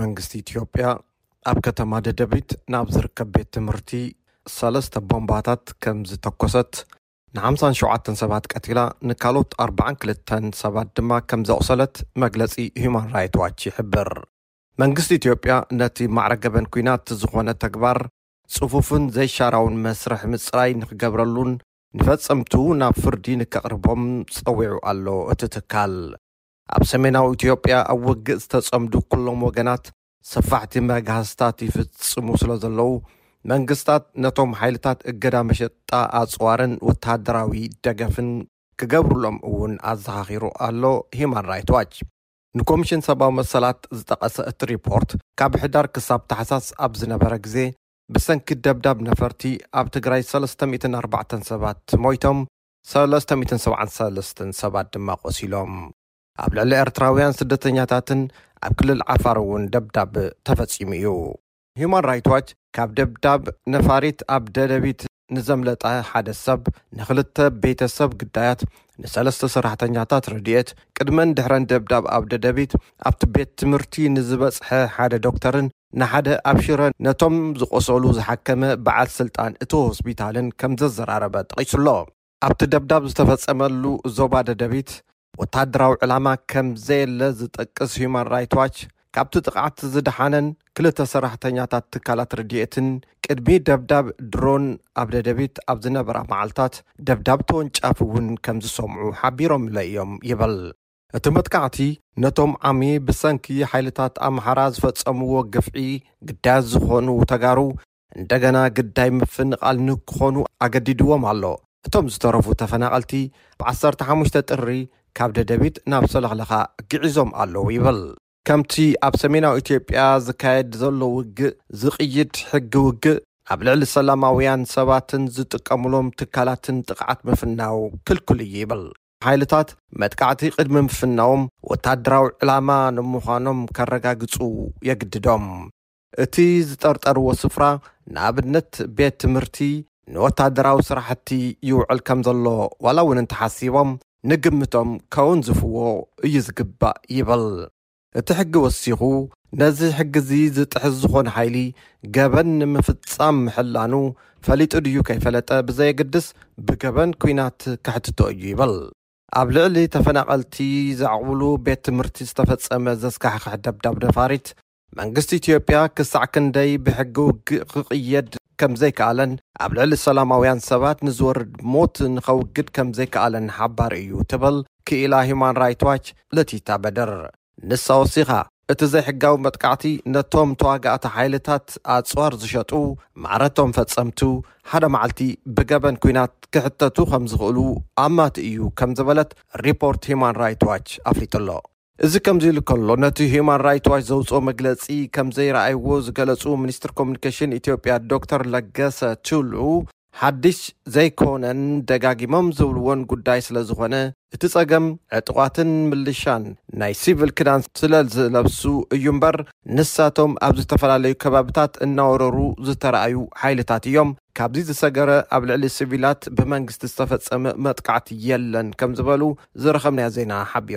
መንግስቲ ኢትዮጵያ ኣብ ከተማ ደደቢት ናብ ዝርከብ ቤት ትምህርቲ ሰለስተ ቦምባታት ከም ዝተኮሰት ንሓምሳን ሸውዓተን ሰባት ቀቲላ ንካልኦት ኣርባዓን ክልተን ሰባት ድማ ከም ዘቑሰለት መግለጺ ሁማን ራይት ዋች ይሕብር። መንግስቲ ኢትዮጵያ ነቲ ማዕረ ገበን ኲናት ዝኾነ ተግባር ጽፉፍን ዘይሻራውን መስርሕ ምጽራይ ንክገብረሉን ንፈጸምቱ ናብ ፍርዲ ንከቕርቦም ጸዊዑ ኣሎ እቲ ትካል። ኣብ ሰሜናዊ ኢትዮጵያ ኣብ ውግእ ዝተጸምዱ ኩሎም ወገናት ሰፋሕቲ መግሃስታት ይፍጽሙ ስለዘለዉ፣ መንግስታት ነቶም ሓይልታት እገዳ መሸጣ ኣጽዋርን ወተሃደራዊ ደገፍን ክገብሩሎም እውን ኣዘኻኺሩ ኣሎ ሂዩማን ራይት ዋች። ንኮምሽን ሰብኣዊ መሰላት ዝጠቐሰ እቲ ሪፖርት፣ ካብ ሕዳር ክሳብ ታሕሳስ ኣብ ዝነበረ ግዜ ብሰንኪ ደብዳብ ነፈርቲ ኣብ ትግራይ ሰለስተ ሚእትን ኣርባዕተን ሰባት ሞይቶም፣ ሰለስተ ሚእትን ሰብዓን ሰለስተን ሰባት ድማ ቆሲሎም። ኣብ ልዕሊ ኤርትራውያን ስደተኛታትን ኣብ ክልል ዓፋር እውን ደብዳብ ተፈጺሙ እዩ። ሁማን ራይት ዋች ካብ ደብዳብ ነፋሪት ኣብ ደደቢት ንዘምለጠ ሓደ ሰብ፣ ንክልተ ቤተ ሰብ ግዳያት፣ ንሰለስተ ሰራሕተኛታት ረድኤት፣ ቅድመን ድሕረን ደብዳብ ኣብ ደደቢት ኣብቲ ቤት ትምህርቲ ንዝበጽሐ ሓደ ዶክተርን ንሓደ ኣብ ሽረ ነቶም ዝቖሰሉ ዝሓከመ በዓል ስልጣን እቲ ሆስፒታልን ከም ዘዘራረበ ጠቒሱ'ሎ። ኣብቲ ደብዳብ ዝተፈጸመሉ ዞባ ደደቢት ወተሃደራዊ ዕላማ ከም ዘየለ ዝጠቅስ ሂዩማን ራይት ዋች፣ ካብቲ ጥቕዓት ዝደሓነን ክልተ ሰራሕተኛታት ትካላት ረድኤትን ቅድሚ ደብዳብ ድሮን ኣብ ደደቢት ኣብ ዝነበራ መዓልታት ደብዳብ ተወንጫፊ'ውን ከም ዝሰምዑ ሓቢሮምለይ'ዮም ይብል። እቲ መጥቃዕቲ ነቶም ዓሚ ብሰንኪ ሓይልታት ኣምሓራ ዝፈጸምዎ ግፍዒ ግዳያት ዝኾኑ ተጋሩ እንደገና ግዳይ ምፍንቓል ንክኾኑ ኣገዲድዎም ኣሎ። እቶም ዝተረፉ ተፈናቐልቲ ብ ዓሰርተ ሓሙሽተ ጥሪ ካብ ደደቢት ናብ ሰለኽለኻ ግዒዞም ኣለዉ ይብል። ከምቲ ኣብ ሰሜናዊ ኢትዮጵያ ዝካየድ ዘሎ ውግእ ዝቕይድ ሕጊ ውግእ ኣብ ልዕሊ ሰላማውያን ሰባትን ዝጥቀሙሎም ትካላትን ጥቕዓት ምፍናው ክልኩል እዩ ይብል። ሓይልታት መጥቃዕቲ ቅድሚ ምፍናዎም ወታደራዊ ዕላማ ንምዃኖም ከረጋግጹ የግድዶም። እቲ ዝጠርጠርዎ ስፍራ፣ ንኣብነት ቤት ትምህርቲ፣ ንወታደራዊ ስራሕቲ ይውዕል ከም ዘሎ ዋላ እውን እንተሓሲቦም፣ ንግምቶም ከወንዝፍዎ እዩ ዝግባእ ይብል። እቲ ሕጊ ወሲኹ፣ ነዚ ሕጊ'ዚ ዝጥሕስ ዝኾነ ሓይሊ፣ ገበን ንምፍጻም ምሕላኑ ፈሊጡ ድዩ ከይፈለጠ ብዘየግድስ፣ ብገበን ኲናት ከሕትቶ እዩ ይብል። ኣብ ልዕሊ ተፈናቐልቲ ዘዕቝብሉ ቤት ትምህርቲ ዝተፈጸመ ዘስካሕኽሕ ደብዳብ ነፋሪት፣ መንግስቲ ኢትዮጵያ ክሳዕ ክንደይ ብሕጊ ውግእ ክቕየድ ከምዘይከኣለን ኣብ ልዕሊ ሰላማውያን ሰባት ንዝወርድ ሞት ንኸውግድ ከምዘይከኣለን ሓባሪ እዩ ትብል ክኢላ ሂዩማን ራይት ዋች ለቲታ በድር። ንሳ ወሲኻ እቲ ዘይሕጋዊ መጥቃዕቲ ነቶም ተዋጋእቲ ሓይልታት ኣጽዋር ዝሸጡ ማዕረ'ቶም ፈጸምቱ ሓደ መዓልቲ ብገበን ኲናት ክሕተቱ ከምዝኽእሉ ኣማቲ እዩ ከምዝበለት ሪፖርት ሂዩማን ራይት ዋች ኣፍሊጡ'ሎ። እዚ ከምዚ'ሉ ከሎ፣ ነቲ ሂዩማን ራይት ዋች ዘውጽኦ መግለጺ ከም ዘይረኣይዎ ዝገለጹ ሚኒስትር ኮሙኒኬሽን ኢትዮጵያ ዶክተር ለገሰ ቱሉ፣ ሓዲሽ ዘይኮነን ደጋጊሞም ዝብልዎን ጉዳይ ስለዝኾነ፣ እቲ ጸገም ዕጡቓትን ምልሻን ናይ ሲቪል ክዳን ስለዝለብሱ እዩ'ምበር፣ ንሳቶም ኣብ ዝተፈላለዩ ከባብታት እናወረሩ ዝተራእዩ ሓይልታት እዮም። ካብዚ ዝሰገረ ኣብ ልዕሊ ሲቪላት ብመንግስቲ ዝተፈጸመ መጥቃዕቲ የለን ከም ዝበሉ ዝረኸብናዮ ዜና ሓቢሩ።